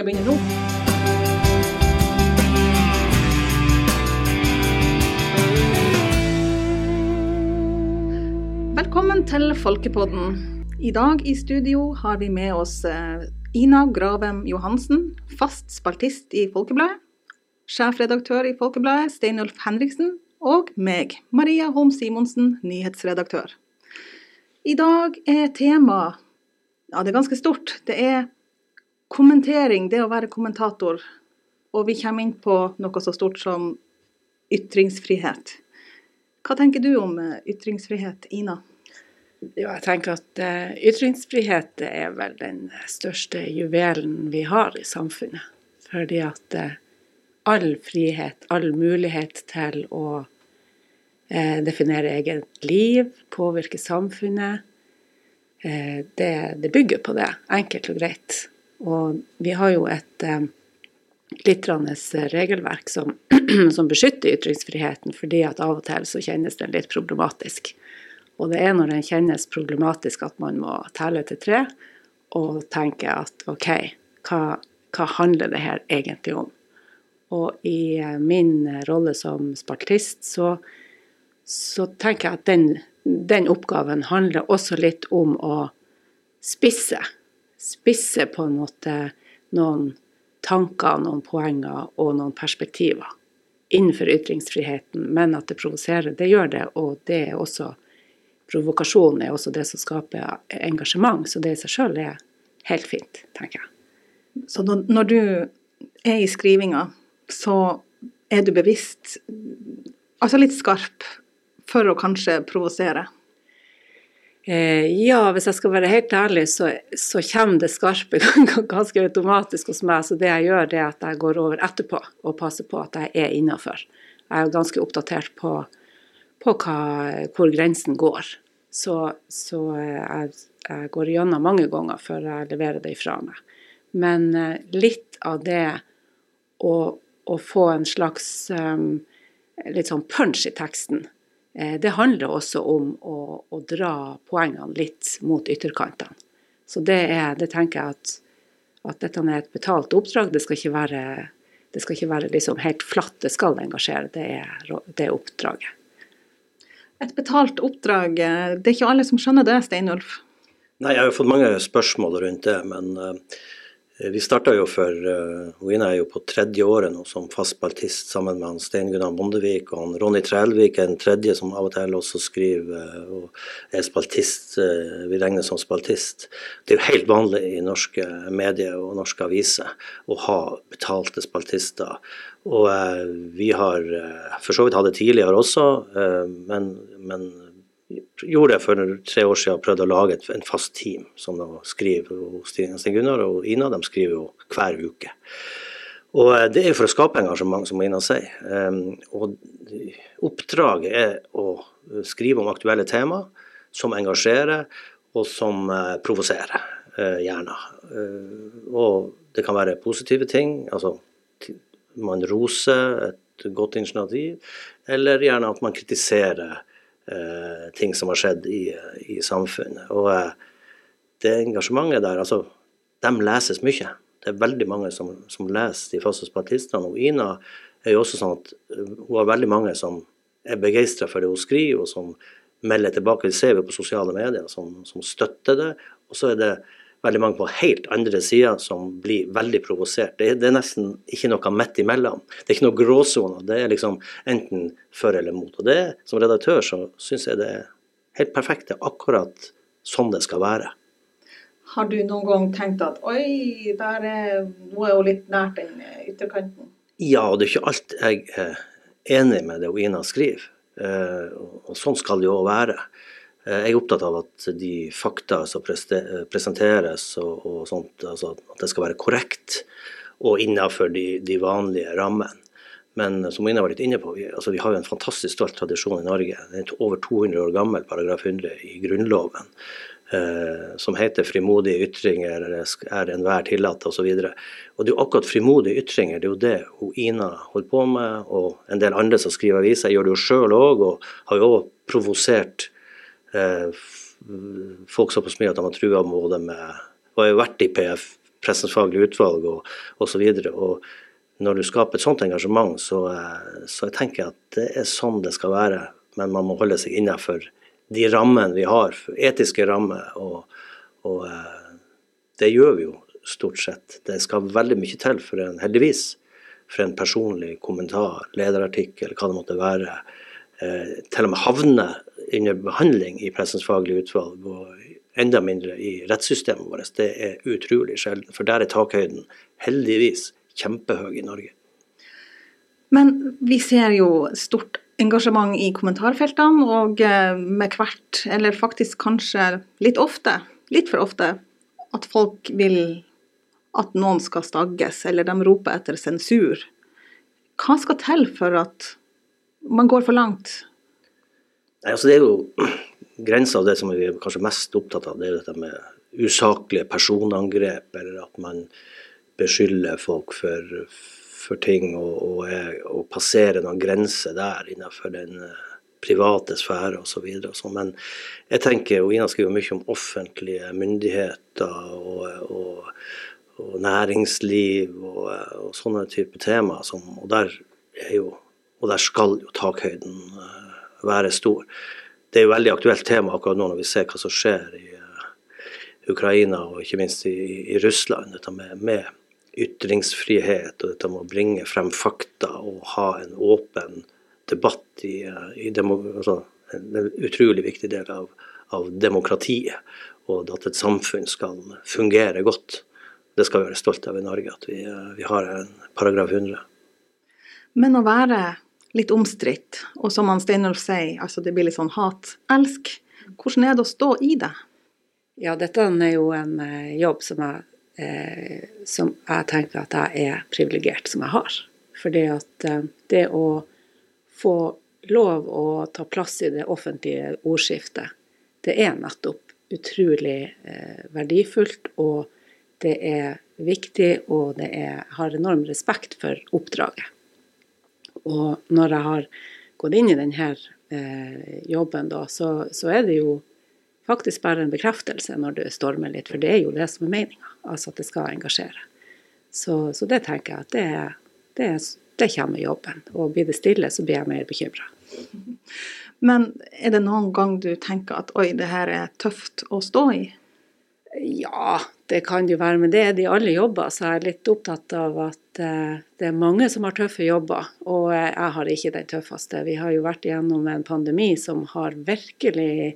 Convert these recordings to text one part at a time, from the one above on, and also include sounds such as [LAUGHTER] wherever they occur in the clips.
Skal begynne nå? Velkommen til Folkepodden. I dag i studio har vi med oss eh, Ina Gravem Johansen, fast spaltist i Folkebladet. Sjefredaktør i Folkebladet, Steinulf Henriksen. Og meg, Maria Holm Simonsen, nyhetsredaktør. I dag er temaet ja, det er ganske stort. Det er kommentering, det å være kommentator. Og vi kommer inn på noe så stort som ytringsfrihet. Hva tenker du om eh, ytringsfrihet, Ina? Jo, jeg tenker at uh, ytringsfrihet er vel den største juvelen vi har i samfunnet. Fordi at uh, all frihet, all mulighet til å definere eget liv, påvirke samfunnet, det, det, bygger på det, enkelt og greit. Og vi har jo et glitrende regelverk som, [CLEARS THROAT] som, beskytter ytringsfriheten, fordi at av og til så kjennes den litt problematisk. Og det er når den kjennes problematisk at man må telle til tre og tenke at OK, hva, hva handler det her egentlig om? Og i eh, min rolle som spaltist så, så tenker jeg at den, den, oppgaven handler også litt om å spisse. Spisse på en måte noen tanker, noen poenger og noen perspektiver innenfor ytringsfriheten, men at det provoserer, det gjør det, og det er også provokasjon er også det som skaper engasjement, så det i seg sjøl er helt fint, tenker jeg. Så når du er i skrivinga, så er du bevisst, altså litt skarp, for å kanskje provosere? Eh, ja, hvis jeg skal være helt ærlig, så, så, kommer det skarpe [LAUGHS] ganske automatisk hos meg. Så det jeg gjør, det er at jeg går over etterpå og passer på at jeg er innafor. Jeg er ganske oppdatert på på hva, hvor grensen går. Så, så jeg, jeg, går igjennom mange ganger før jeg leverer det ifra meg. Men eh, litt av det å, å få en slags um, litt sånn punch i teksten, eh, det handler også om å, å, dra poengene litt mot ytterkantene. Så det, er, det tenker jeg at, at dette er et betalt oppdrag. Det skal ikke være, det skal ikke være liksom helt flatt, det skal engasjere. Det er, det er oppdraget. Et betalt oppdrag, eh, det er ikke alle som skjønner det, Steinulf? Nei, jeg har jo fått mange spørsmål rundt det, men uh, vi starta jo for Wina Ina er jo på tredje året nå som fast spaltist sammen med han Stein Gunnar Bondevik og han Ronny Trælvik er en tredje som av og til også skriver uh, og er spaltist. vi regner som spaltist. Det er jo helt vanlig i norske medier og norske aviser å ha betalte spaltister. Og eh, vi har eh, for så vidt hatt det tidligere også, eh, men, men gjorde jeg for tre år siden og prøvde å lage et, en fast team som da skriver. og Sten Gunnar og Ina de skriver jo hver uke. Og Det er for å skape engasjement, som Ina sier. Og Oppdraget er å skrive om aktuelle tema som engasjerer og som provoserer, gjerne. Og det kan være positive ting. altså man roser et godt initiativ, eller gjerne at man kritiserer eh, ting som har skjedd i, i samfunnet. Og eh, det engasjementet der, altså, de leses mye. Det er veldig mange som, som leser de faste spaltistene. Og Ina er jo også sånn at eh, hun har veldig mange som er begeistra for det hun skriver, og som melder tilbake. Det ser vi på sosiale medier, som, som støtter det. Og så er det veldig mange på helt andre sider som blir veldig provosert. Det, det, er nesten ikke noe midt imellom. Det er ikke noe gråsoner. Det er liksom enten for eller mot. Og det, Som redaktør så syns jeg det er helt perfekt. Det er akkurat sånn det skal være. Har du noen gang tenkt at oi, der er, nå er hun litt nært den ytterkanten? Ja, og det er ikke alt jeg er enig med det Ina skriver. Eh, og sånn skal det jo være. Eh, jeg er opptatt av at de fakta som presenteres og, og sånt, altså at det skal være korrekt og innenfor de, de vanlige rammene. Men som Ina var litt inne på, vi, altså vi har jo en fantastisk stolt tradisjon i Norge. Det er over 200 år gammel paragraf 100 i Grunnloven. Eh, som heter 'frimodige ytringer er enhver tillatt' osv. Og, og det er jo akkurat frimodige ytringer, det er jo det hun Ina holder på med, og en del andre som skriver aviser, gjør det jo sjøl òg, og har jo òg provosert Eh, folk såpass mye at de har trua både med Og har jo vært i PF, Pressens faglige utvalg og osv. Når du skaper et sånt engasjement, så, så jeg tenker jeg at det er sånn det skal være. Men man må holde seg innenfor de rammene vi har, etiske rammer. Og, og det gjør vi jo stort sett. Det skal veldig mye til for en, heldigvis, for en personlig kommentar, lederartikkel, hva det måtte være, eh, til og med havne under behandling i Pressens faglige utvalg, og enda mindre i rettssystemet vårt. Det er utrolig sjelden, for der er takhøyden heldigvis kjempehøy i Norge. Men vi ser jo stort engasjement i kommentarfeltene, og eh, med hvert, eller faktisk kanskje litt ofte, litt for ofte, at folk vil at noen skal stagges, eller de roper etter sensur. Hva skal til for at man går for langt? Nei, altså det er jo [CLEARS THROAT] Grensa av det som vi er kanskje mest opptatt av, det er dette med usaklige personangrep, eller at man beskylder folk for, for ting og, og, og, passerer noen grenser der innenfor den eh, private sfære osv. Sånn. Men jeg tenker, og Ina skriver mye om offentlige myndigheter og, og og næringsliv og, og sånne type temaer. Og, der jo, og, der skal jo takhøyden uh, være stor. Det er jo veldig aktuelt tema akkurat nå når vi ser hva som skjer i uh, Ukraina og ikke minst i, i Russland. Dette med, med, ytringsfrihet og dette med å bringe frem fakta og ha en åpen debatt i, uh, i demo, altså, en utrolig viktig del av, av demokratiet. Og at et samfunn skal fungere godt det skal vi være stolt av i Norge, at vi, eh, vi har en paragraf 100. Men å være litt omstridt, og som han Steinulf sier, altså det blir litt sånn hat-elsk, hvordan er det å stå i det? Ja, dette er jo en eh, jobb som jeg, eh, som jeg tenker at jeg er privilegert som jeg har. Fordi at eh, det å få lov å ta plass i det offentlige ordskiftet, det er nettopp utrolig eh, verdifullt. og det er viktig, og det er, har enorm respekt for oppdraget. Og når jeg har gått inn i denne eh, jobben, da, så, så, er det jo faktisk bare en bekreftelse når du stormer litt, for det er jo det som er meninga, altså at det skal engasjere. Så, så det tenker jeg at det, det, det kommer med jobben. Og blir det stille, så blir jeg mer bekymra. [LAUGHS] Men er det noen gang du tenker at oi, det her er tøft å stå i? Ja, det kan jo være, men det er det alle jobber. Så jeg er litt opptatt av at eh, det er mange som har tøffe jobber, og jeg har ikke den tøffeste. Vi har jo vært igjennom en pandemi som har virkelig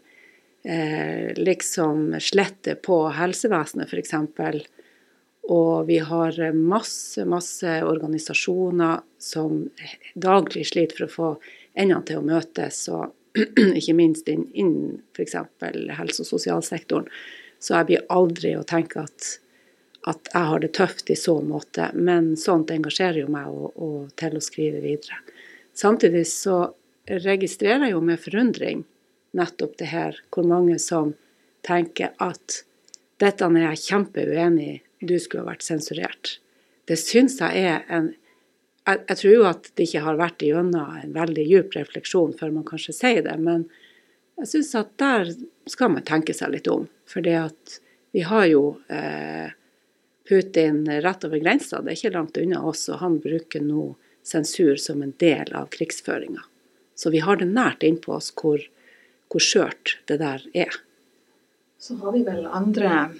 eh, liksom slettet på helsevesenet, f.eks. Og vi har masse, masse organisasjoner som daglig sliter for å få endene til å møtes, og [CLEARS THROAT] ikke minst innen inn f.eks. helse- og sosialsektoren. Så jeg blir aldri å tenke at, at jeg har det tøft i så måte. Men sånt engasjerer jo meg og, og til å skrive videre. Samtidig så registrerer jeg jo med forundring nettopp det her, hvor mange som tenker at dette er jeg kjempeuenig i, du skulle ha vært sensurert. Det syns jeg er en jeg, jeg, tror jo at det ikke har vært igjennom en veldig djup refleksjon før man kanskje sier det, men jeg syns at der skal man tenke seg litt om. For det at vi har jo eh, Putin rett over grensa, det er ikke langt unna oss, og han bruker nå sensur som en del av krigsføringa. Så vi har det nært innpå oss hvor, hvor skjørt det der er. Så har vi vel andre,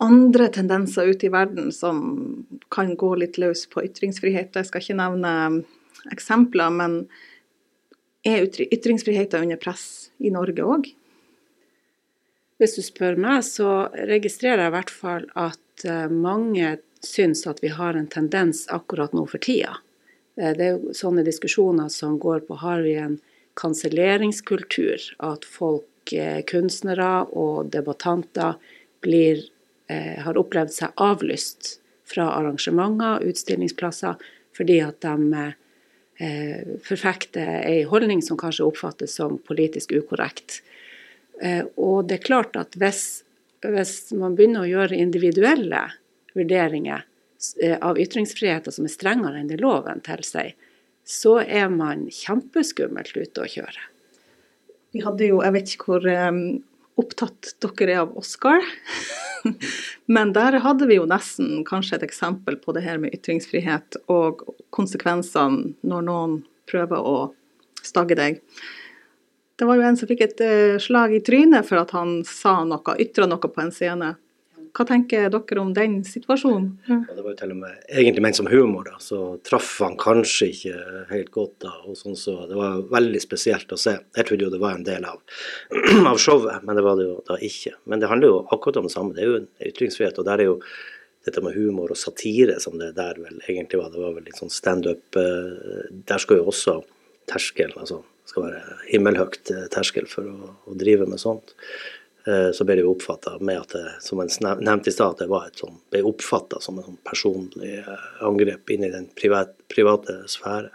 andre tendenser ute i verden som kan gå litt løs på ytringsfrihet. Jeg skal ikke nevne eksempler, men er ytringsfriheten under press i Norge òg? Hvis du spør meg, så registrerer jeg i hvert fall at eh, mange syns at vi har en tendens akkurat nå for tida. Eh, det er jo sånne diskusjoner som går på har vi en kanselleringskultur, at folk, eh, kunstnere og debattanter blir, har opplevd seg avlyst fra arrangementer, utstillingsplasser, fordi at de forfekter ei holdning som kanskje oppfattes som politisk ukorrekt. Eh, og det er klart at hvis, hvis, man begynner å gjøre individuelle vurderinger eh, av ytringsfriheten som er strengere enn det loven tilsier, så er man kjempeskummelt ute å kjøre. Vi hadde jo, jeg vet ikke hvor opptatt dere er av Oscar. [LAUGHS] Men der hadde vi jo nesten kanskje et eksempel på det her med ytringsfrihet og konsekvensene når noen prøver å stagge deg. Det var jo en som fikk et uh, slag i trynet for at han sa noe, ytra noe på en scene. Hva tenker dere om den situasjonen? Ja, det var jo til og med egentlig ment som humor, da, så traff han kanskje ikke helt godt da. og sånn så Det var veldig spesielt å se. Jeg trodde jo det var en del av, [CLEARS THROAT] av showet, men det var det jo da ikke. Men det handler jo akkurat om det samme. Det er jo en ytringsfrihet, og der er jo dette med humor og satire som det der vel egentlig var. Det var vel litt sånn standup. Eh, der skal jo også terskelen, altså det skal være himmelhøyt eh, terskel for å, å drive med sånt. Eh, så ble det jo oppfatta med at det, som en nevnte i stad, det var et sånn, ble oppfatta som et sånn personlig eh, angrep inn i den private, private sfære.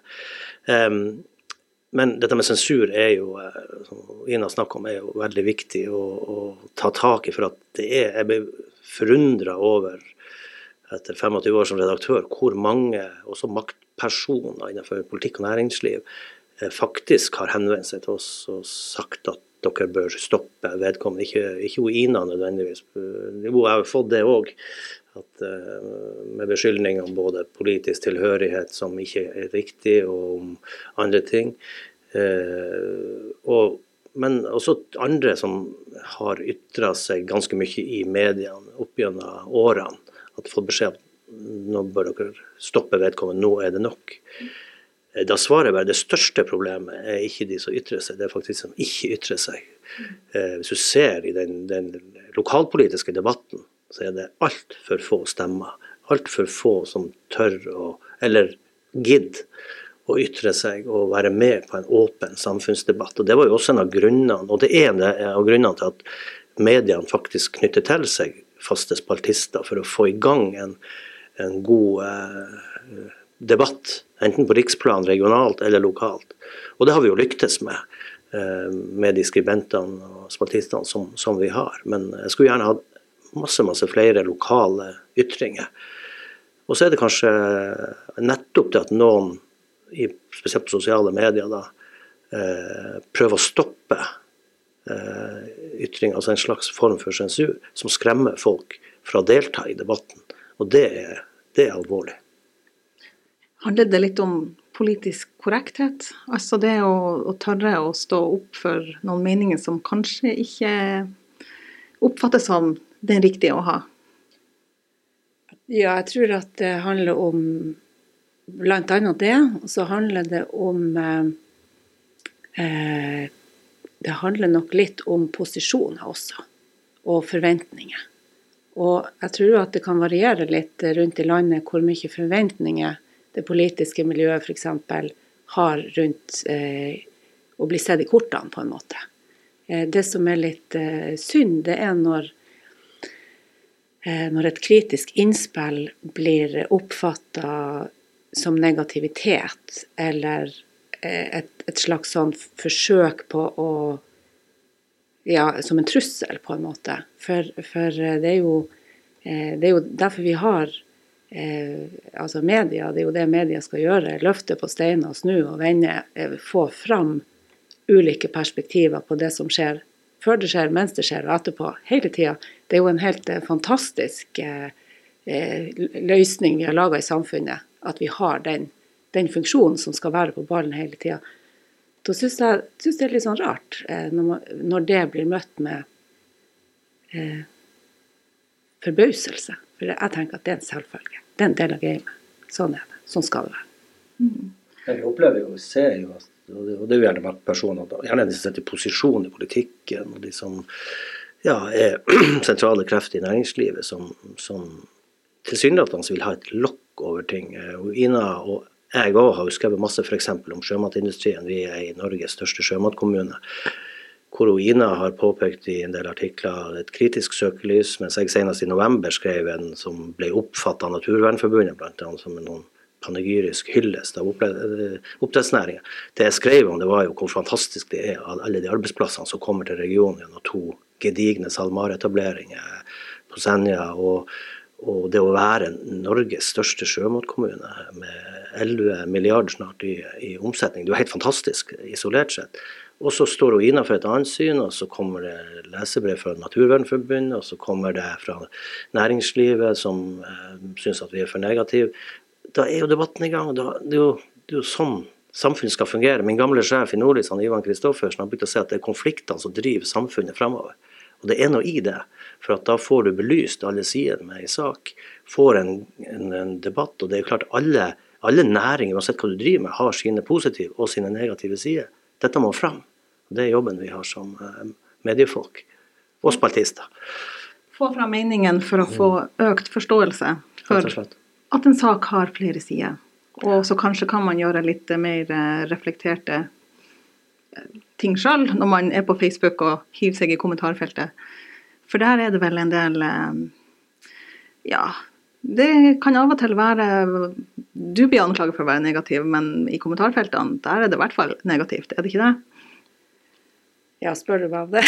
Um, men dette med sensur er jo, som Ina snakker om, er jo veldig viktig å, å ta tak i. For at det er Jeg ble forundra over, etter 25 år som redaktør, hvor mange også maktpersoner innenfor politikk og næringsliv Eh, faktisk har henvendt seg til oss og sagt at dere bør stoppe vedkommende. Ikke, ikke Ina nødvendigvis. Jo, jeg har fått det òg. Eh, med beskyldning om både politisk tilhørighet som ikke er riktig, og om andre ting. Eh, og, men også andre som har ytra seg ganske mye i mediene opp gjennom årene. At fått beskjed om nå bør dere stoppe vedkommende, nå er det nok. Eh, da svarer jeg bare det største problemet er ikke de som ytrer seg, det er faktisk de som ikke ytrer seg. Eh, hvis du ser i den, den lokalpolitiske debatten, så er det altfor få stemmer. Altfor få som tør å, eller gidder, å ytre seg og være med på en åpen samfunnsdebatt. Og Det var jo også en av grunnene, og det er en av grunnene til at mediene faktisk knytter til seg faste spaltister for å få i gang en, en god eh, debatt, enten på riksplan, regionalt eller lokalt. Og det har vi jo lyktes med, eh, med de skribentene og spaltistene som, som, vi har. Men jeg skulle gjerne hatt masse, masse flere lokale ytringer. Og så er det kanskje nettopp det at noen, spesielt på sosiale medier, da, eh, prøver å stoppe eh, ytringer, altså en slags form for sensur, som skremmer folk fra å delta i debatten. Og det det er alvorlig. Handler det litt om politisk korrekthet? Altså det å, å, tørre å stå opp for noen meninger som kanskje ikke oppfattes som den riktige å ha? Ja, jeg tror at det handler om bl.a. det. Og så handler det om eh, eh, Det handler nok litt om posisjoner også, og forventninger. Og jeg tror at det kan variere litt rundt i landet hvor mye forventninger det politiske miljøet f.eks. har rundt eh, å bli sett i kortene, på en måte. Eh, det som er litt eh, synd, det er når, eh, når et kritisk innspill blir oppfatta som negativitet, eller eh, et, et, slags sånn forsøk på å Ja, som en trussel, på en måte. For, for eh, det, er jo, det er jo derfor vi har eh, altså media, det er jo det media skal gjøre. Løfte på steiner, snu og vende. Eh, få fram ulike perspektiver på det som skjer før det skjer, mens det skjer, og etterpå. Hele tida. Det er jo en helt eh, fantastisk eh, eh, løsning vi har laga i samfunnet. At vi har den, den, funksjonen som skal være på ballen hele tida. Da syns jeg synes det er litt sånn rart eh, når, man, når, det blir møtt med forbauselse. For jeg tenker at det er en selvfølge. Det er en del av gamet. Sånn er det. Sånn skal det være. Mm. Jeg opplever jo, ser jo at og det, og det er jo gjerne personer, gjerne de som sitter i posisjon i politikken, og de som ja, er [CLEARS THROAT] sentrale krefter i næringslivet, som, som tilsynelatende vil ha et lokk over ting. Og Ina og jeg òg har jo skrevet masse f.eks. om sjømatindustrien. Vi er i Norges største sjømatkommune hvor Ina har påpekt i en del artikler et kritisk søkelys, mens jeg senest i november skrev en som ble oppfatta av Naturvernforbundet blant annet som en panegyrisk hyllest av oppdrettsnæringa. Det jeg skrev om, det var jo hvor fantastisk det er at alle de arbeidsplassene som kommer til regionen gjennom to gedigne SalMar-etableringer på Senja. Og, og, det å være Norges største sjømatkommune med 11 milliarder snart i, i omsetning, det er jo helt fantastisk isolert sett. Og så står hun innenfor et annet syn, og så kommer det lesebrev fra Naturvernforbundet, og så kommer det fra næringslivet som eh, syns at vi er for negative. Da er jo debatten i gang. Da, det, er jo, det, er jo, sånn samfunnet skal fungere. Min gamle sjef i Nordlys, Ivan Kristoffersen, har begynt å si at det er konfliktene som driver samfunnet fremover. Og det er noe i det. For da får du belyst alle sider med ei sak. Får en, en, en, debatt. Og det er jo klart alle, alle næringer, uansett hva du driver med, har sine positive og sine negative sider. Dette må fram. Det er jobben vi har som eh, mediefolk. Og spaltister. Få fram meningen for å få økt forståelse for at en sak har flere sider. Og så kanskje kan man gjøre litt mer eh, reflekterte eh, ting sjøl når man er på Facebook og hiver seg i kommentarfeltet. For der er det vel en del Ja, det kan av og til være Du blir anklaget for å være negativ, men i kommentarfeltene der er det i hvert fall negativt, er det ikke det? Ja, spør du meg om det?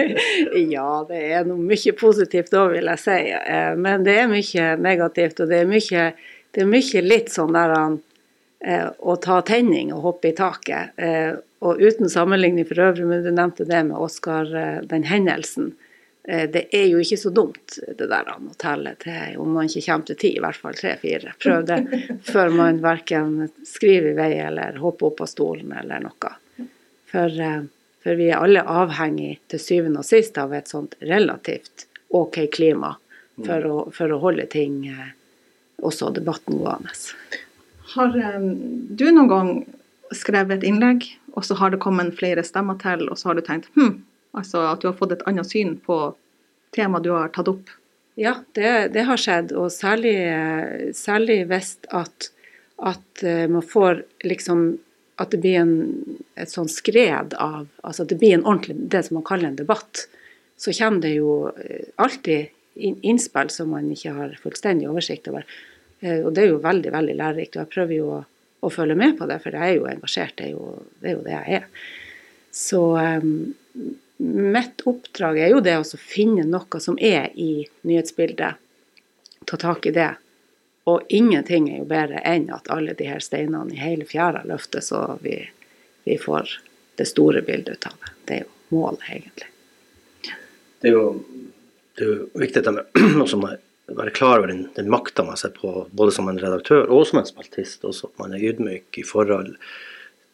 [LAUGHS] ja, det er noe mye positivt òg, vil jeg si. Eh, men det er mye negativt, og det er mye, det er mye litt sånn der eh, å ta tenning og hoppe i taket. Eh, og uten sammenligning for øvrig, men du nevnte det med Oskar, den hendelsen. Det er jo ikke så dumt det der å telle til, om man ikke kommer til ti, i hvert fall tre-fire. Prøv det [LAUGHS] før man verken skriver i vei eller hopper opp av stolen eller noe. For for vi er alle avhengig til syvende og sist av et sånt relativt OK klima for, mm. å, for å, holde ting, eh, også debatten gående. Har um, du noen gang skrevet et innlegg, og så har det kommet flere stemmer til, og så har du tenkt hm, altså at du har fått et annet syn på temaet du har tatt opp? Ja, det, det har skjedd, og særlig, eh, særlig hvis at, at man får liksom at det blir en, et sånn skred av Altså at det blir en ordentlig, det som man kaller en debatt. Så kommer det jo eh, alltid innspill som man ikke har fullstendig oversikt over. Eh, og det er jo veldig, veldig lærerikt. Og jeg prøver jo å, å, følge med på det, for jeg er jo engasjert. Det er jo det, er jo det jeg er. Så um, mitt oppdrag er jo det å finne noe som er i nyhetsbildet. Ta tak i det og ingenting er jo bedre enn at alle de her steinene i hele fjæra løftes, og vi, vi, får det store bildet ut av det. Det er jo målet, egentlig. Det er jo, det er jo viktig [CLEARS THROAT] å være klar over den, den makta man sitter på, både som en redaktør og som en spaltist. Også at man er ydmyk i forhold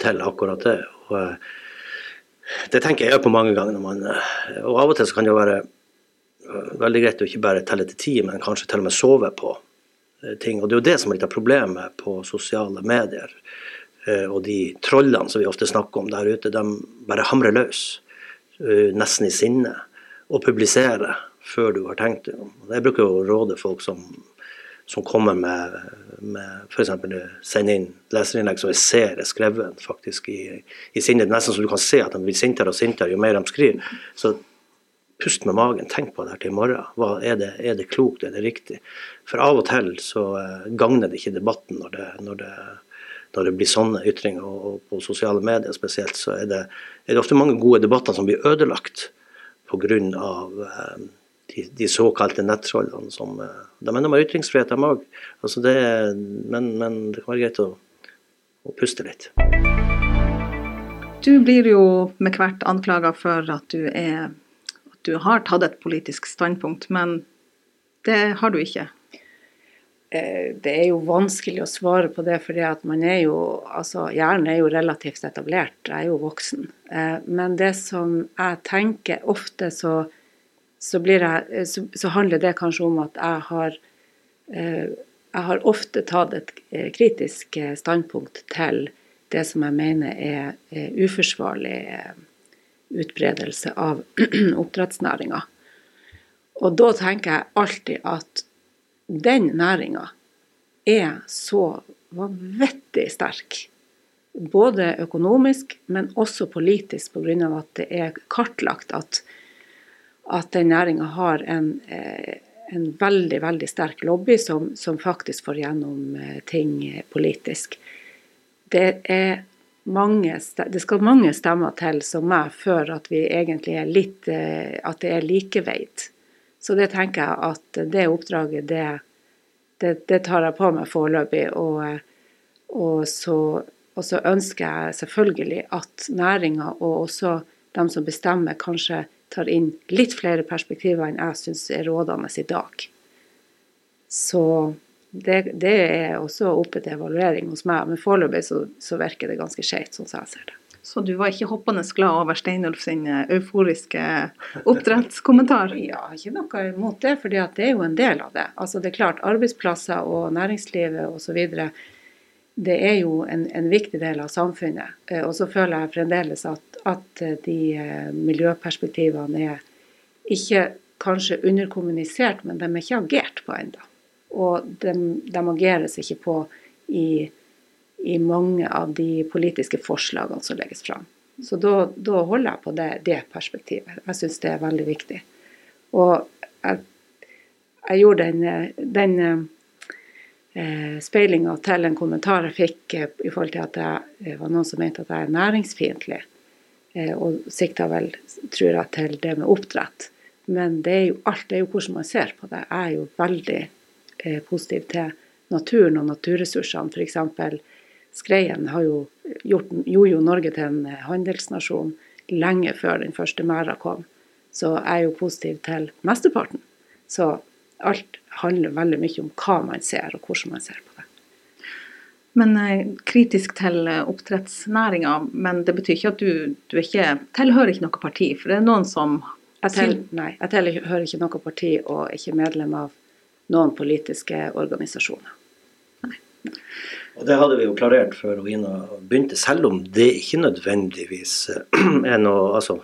til akkurat det. Og, eh, det tenker jeg på mange ganger. Man, eh, og av og til så kan det jo være eh, veldig greit å ikke bare telle til ti, men kanskje til og med sove på ting. Og Det er jo det som er litt av problemet på sosiale medier. Eh, og de trollene som vi ofte snakker om der ute, de bare hamrer løs. Eh, nesten i sinne. Og publiserer før du har tenkt deg om. Jeg bruker å råde folk som, som kommer med, med f.eks. sende inn leserinnlegg som jeg ser er skrevet faktisk i, i sinne. Nesten så du kan se at de blir sintere og sintere jo mer de skriver. Så pust med magen, tenk på det her til i morgen. Hva, er, det, er, det, klokt, er det riktig? For av og til så uh, gagner det ikke debatten når det, når det, når det blir sånne ytringer. Og, på sosiale medier spesielt så er det, er ofte mange gode debatter som blir ødelagt pga. Uh, de, de såkalte nettrollene som uh, De mener med ytringsfrihet, de òg. Altså men, men, det kan være greit å, å puste litt. Du blir jo med hvert anklaga for at du er du har tatt et politisk standpunkt, men det har du ikke. Eh, det er jo vanskelig å svare på det, for man er jo altså Hjernen er jo relativt etablert, jeg er jo voksen. Eh, men det som jeg tenker ofte, så, så, jeg, så, så handler det kanskje om at jeg har eh, jeg har ofte tatt et kritisk standpunkt til det som jeg mener er uforsvarlig utbredelse av [CLEARS THROAT] oppdrettsnæringa. Og da tenker jeg alltid at den næringa er så vanvittig sterk. Både økonomisk, men også politisk, pga. at det er kartlagt at, at den næringa har en, eh, en, veldig veldig sterk lobby som, som faktisk får gjennom eh, ting politisk. Det er mange, det skal mange stemmer til som meg før at vi egentlig er litt eh, At det er likeveid. Så det tenker jeg at det oppdraget, det, det, det tar jeg på meg foreløpig. Og, og, så Og så ønsker jeg selvfølgelig at næringa og også de som bestemmer, kanskje tar inn litt flere perspektiver enn jeg syns er rådende i dag. Så det, det, er også oppe til evaluering hos meg, men foreløpig så, så virker det ganske skjevt, sånn som jeg ser det. Så du var ikke hoppende glad over Steinulf sin eh, euforiske oppdrettskommentar? [LAUGHS] Ja, ikke noe imot det, for det er jo en del av det. Altså det er klart, Arbeidsplasser og næringslivet osv. Det er jo en, en, viktig del av samfunnet. Eh, og så føler jeg fremdeles at, at de eh, miljøperspektivene er ikke kanskje underkommunisert, men de er ikke agert på ennå. Og de, de ageres ikke på i i mange av de politiske forslagene som legges fram. Så da, da holder jeg på det, det perspektivet. Jeg syns det er veldig viktig. Og jeg, jeg gjorde den, den eh, speilinga til en kommentar jeg fikk eh, i forhold til at det var noen som mente at jeg er næringsfiendtlig. Eh, og sikta vel, tror jeg, til det med oppdrett. Men det er jo alt, det er jo hvordan man ser på det. Jeg er jo veldig positiv til naturen og naturressursene. F.eks. Skreien har jo gjort, gjorde jo Norge til en handelsnasjon lenge før den første merda kom. Så jeg er jo positiv til mesteparten. Så alt handler veldig mye om hva man ser, og hvordan man ser på det. Men eh, kritisk til eh, oppdrettsnæringa, men det betyr ikke at du, du ikke tilhører ikke noe parti? For det er noen som jeg til, Nei, jeg tilhører ikke noe parti og er ikke medlem av noen politiske organisasjoner. Nei. Og Det hadde vi jo klarert før Ina begynte, selv om det ikke nødvendigvis er noe altså,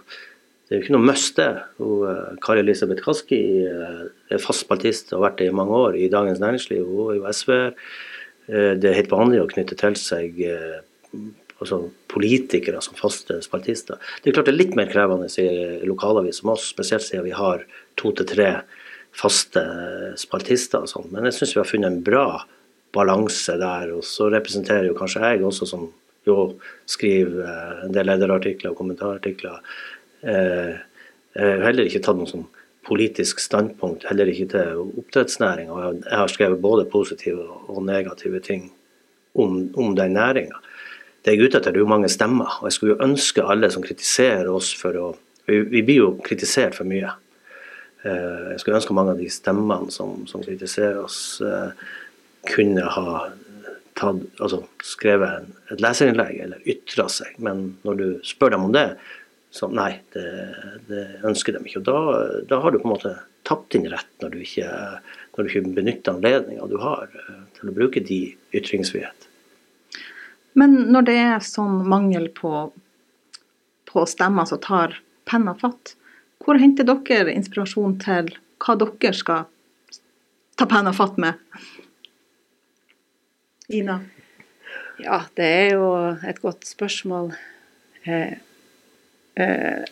Det er jo ikke noe must, det. Eh, Kari Elisabeth Kaski eh, er fast partist og har vært det i mange år i Dagens Næringsliv. Hun er jo SV-er. Eh, det er helt vanlig å knytte til seg altså politikere som faste spaltister. Det er klart det er litt mer krevende i lokalavis som oss, spesielt siden vi har to til tre faste spaltister og sånn. Men jeg syns vi har funnet en bra balanse der. Og så representerer jo kanskje jeg også, som jo skriver eh, en del lederartikler og kommentarartikler, eh, heller ikke tatt noe sånn politisk standpunkt, heller ikke til oppdrettsnæringa. Jeg har skrevet både positive og negative ting om, om den næringa. Det jeg er ute etter, er jo mange stemmer. Og jeg skulle jo ønske alle som kritiserer oss for å Vi, vi blir jo kritisert for mye. Eh, jeg skulle ønske mange av de stemmene som, som kritiserer oss, eh, kunne ha tatt, altså, skrevet et leserinnlegg eller ytra seg. Men når du spør dem om det, så nei, det, det ønsker de ikke. Og da, da, har du på en måte tapt din rett når du ikke, når du ikke benytter anledninga du har eh, til å bruke de ytringsfrihet. Men når det er sånn mangel på, på stemmer som tar penna fatt, hvor henter dere inspirasjon til hva dere skal ta penna fatt med? Ina? Ja, det er jo et godt spørsmål. Eh, eh,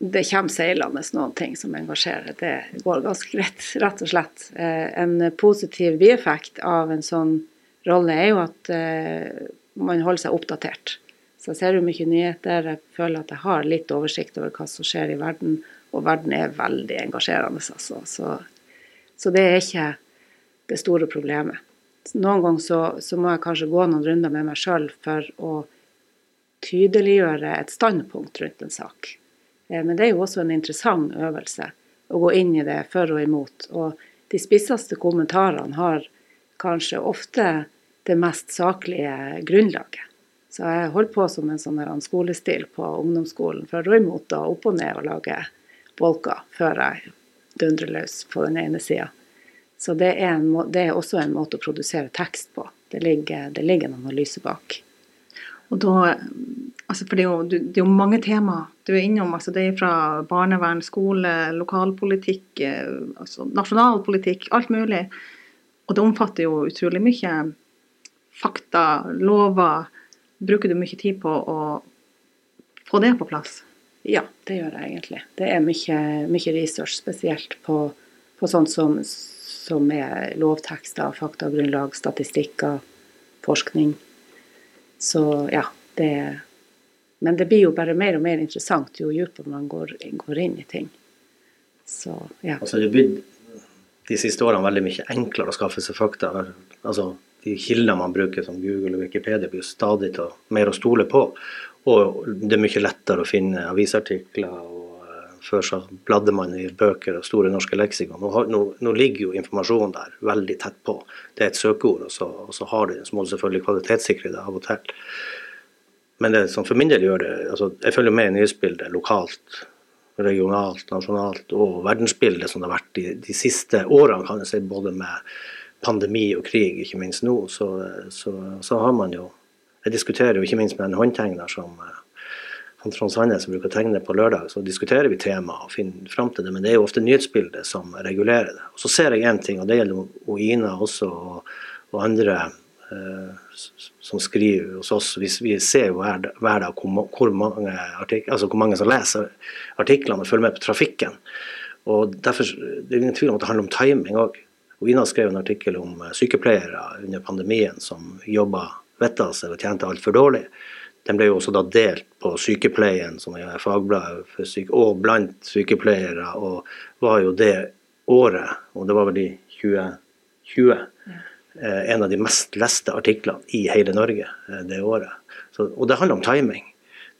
det kommer seilende noen ting som engasjerer. Det går ganske greit, rett og slett. Eh, en positiv bieffekt av en sånn rolle er jo at eh, man holder seg oppdatert. Så jeg ser jo mye nyheter. Jeg føler at jeg har litt oversikt over hva som skjer i verden. Og verden er veldig engasjerende, altså. Så, så det er ikke det store problemet noen ganger så, så, må jeg kanskje gå noen runder med meg sjøl for å tydeliggjøre et standpunkt rundt en sak. Eh, men det er jo også en interessant øvelse å gå inn i det for og imot. Og de spisseste kommentarene har kanskje ofte det mest saklige grunnlaget. Så jeg holdt på som en sånn skolestil på ungdomsskolen imot og opp og ned og lage bolker før jeg dundrer løs på den ene sida. Så det er, en, det er, også en måte å produsere tekst på. Det ligger, det ligger en analyse bak. Og da, altså for det er, jo, det er jo mange temaer du er innom. altså Det er fra barnevern, skole, lokalpolitikk, altså nasjonal nasjonalpolitikk, alt mulig. Og det omfatter jo utrolig mye fakta, lover. Bruker du mye tid på å få det på plass? Ja, det gjør jeg egentlig. Det er mye, mye research, spesielt på, på sånt som som er lovtekster, faktagrunnlag, statistikker, forskning. Så ja, det Men det blir jo bare mer og mer interessant jo dypere man går, går, inn i ting. Så ja. Altså det blir de siste årene veldig mye enklere å skaffe seg fakta. Altså de kildene man bruker som Google og Wikipedia blir stadig mer å stole på. Og det er mye lettere å finne avisartikler. og uh, Før så bladde man i bøker og store norske leksikon. Nå, nå, nå, ligger jo informasjonen der veldig tett på. Det er et søkeord, og så, og så har du det, så må du selvfølgelig kvalitetssikre det av og til. Men det som for min del gjør det altså Jeg følger med i nyhetsbildet lokalt, regionalt, nasjonalt og verdensbildet som det har vært de, de siste årene, kan jeg si, både med pandemi og krig, ikke minst nå. Så, så, så har man jo jeg diskuterer jo ikke minst med en håndtegner som han Trond Sandnes som bruker å tegne på lørdag, så diskuterer vi temaet og finner fram til det. Men det er jo ofte nyhetsbildet som regulerer det. Og Så ser jeg én ting, og det gjelder Ina også, og, og andre eh, som skriver hos oss. Vi, vi ser jo hver, hver dag hvor, hvor, mange altså hvor mange som leser artiklene og følger med på trafikken. Og derfor det er ingen tvil om at det handler om timing òg. Ina skrev en artikkel om sykepleiere under pandemien som jobba vetta seg og tjente altfor dårlig. Den ble jo også da delt på Sykepleien, som er fagbladet for syke, og blant sykepleiere, og var jo det året, og det var vel i 2020, ja. en av de mest leste artiklene i hele Norge eh, det året. Så, og det handler om timing.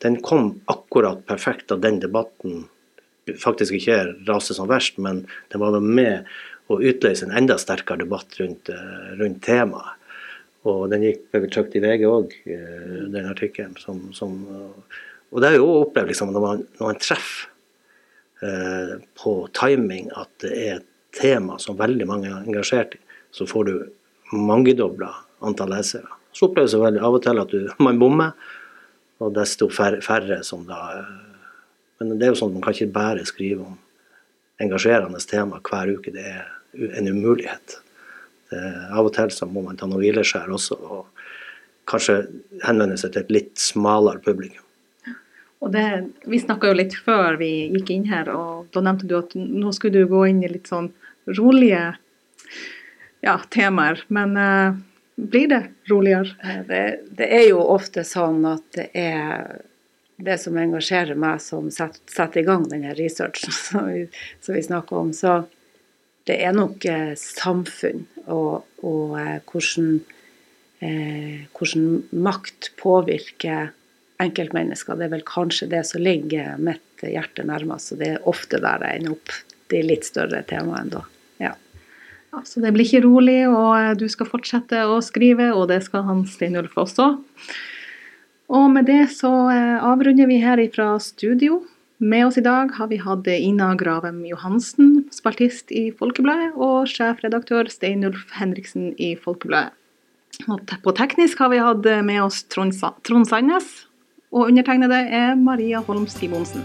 Den kom akkurat perfekt da den debatten faktisk ikke raste som verst, men den var med å utløse en enda sterkere debatt rundt, eh, rundt temaet. Og den gikk vel trykt i VG òg, eh, den artikkelen. Som, som, og det jeg jo opplevd liksom, når, man, når man treffer eh, på timing at det er et tema som veldig mange er engasjert i, så får du mangedobla antall lesere. Så oppleves det veldig av og til at du, [LAUGHS] man bommer, og desto færre, som da Men det er jo sånn at man kan ikke bare skrive om engasjerende tema hver uke. Det er en umulighet. Det, av og til så må man ta noen hvileskjær også, og kanskje henvende seg til et litt smalere publikum. Og det, Vi snakka jo litt før vi gikk inn her, og da nevnte du at nå skulle du gå inn i litt sånn rolige ja, temaer. Men uh, blir det roligere? Eh, det, det, er jo ofte sånn at det er det som engasjerer meg, som setter, setter i gang denne researchen [LAUGHS] som vi, som vi snakker om. Så det er nok eh, samfunn og, og eh, hvordan, eh, hvordan, makt påvirker enkeltmennesker. Det er vel kanskje det som ligger mitt hjerte nærmest, og det er ofte der jeg ender opp de litt større temaene da. Ja. ja. Så det blir ikke rolig, og eh, du skal fortsette å skrive, og det skal han Steinulf også. Og med det så eh, avrunder vi her ifra studio. Med oss i dag har vi hatt Ina Gravem Johansen, spaltist i Folkebladet, og sjefredaktør Steinulf Henriksen i Folkebladet. Og på teknisk har vi hatt med oss Trond Sandnes, og undertegnede er Maria Holm Simonsen.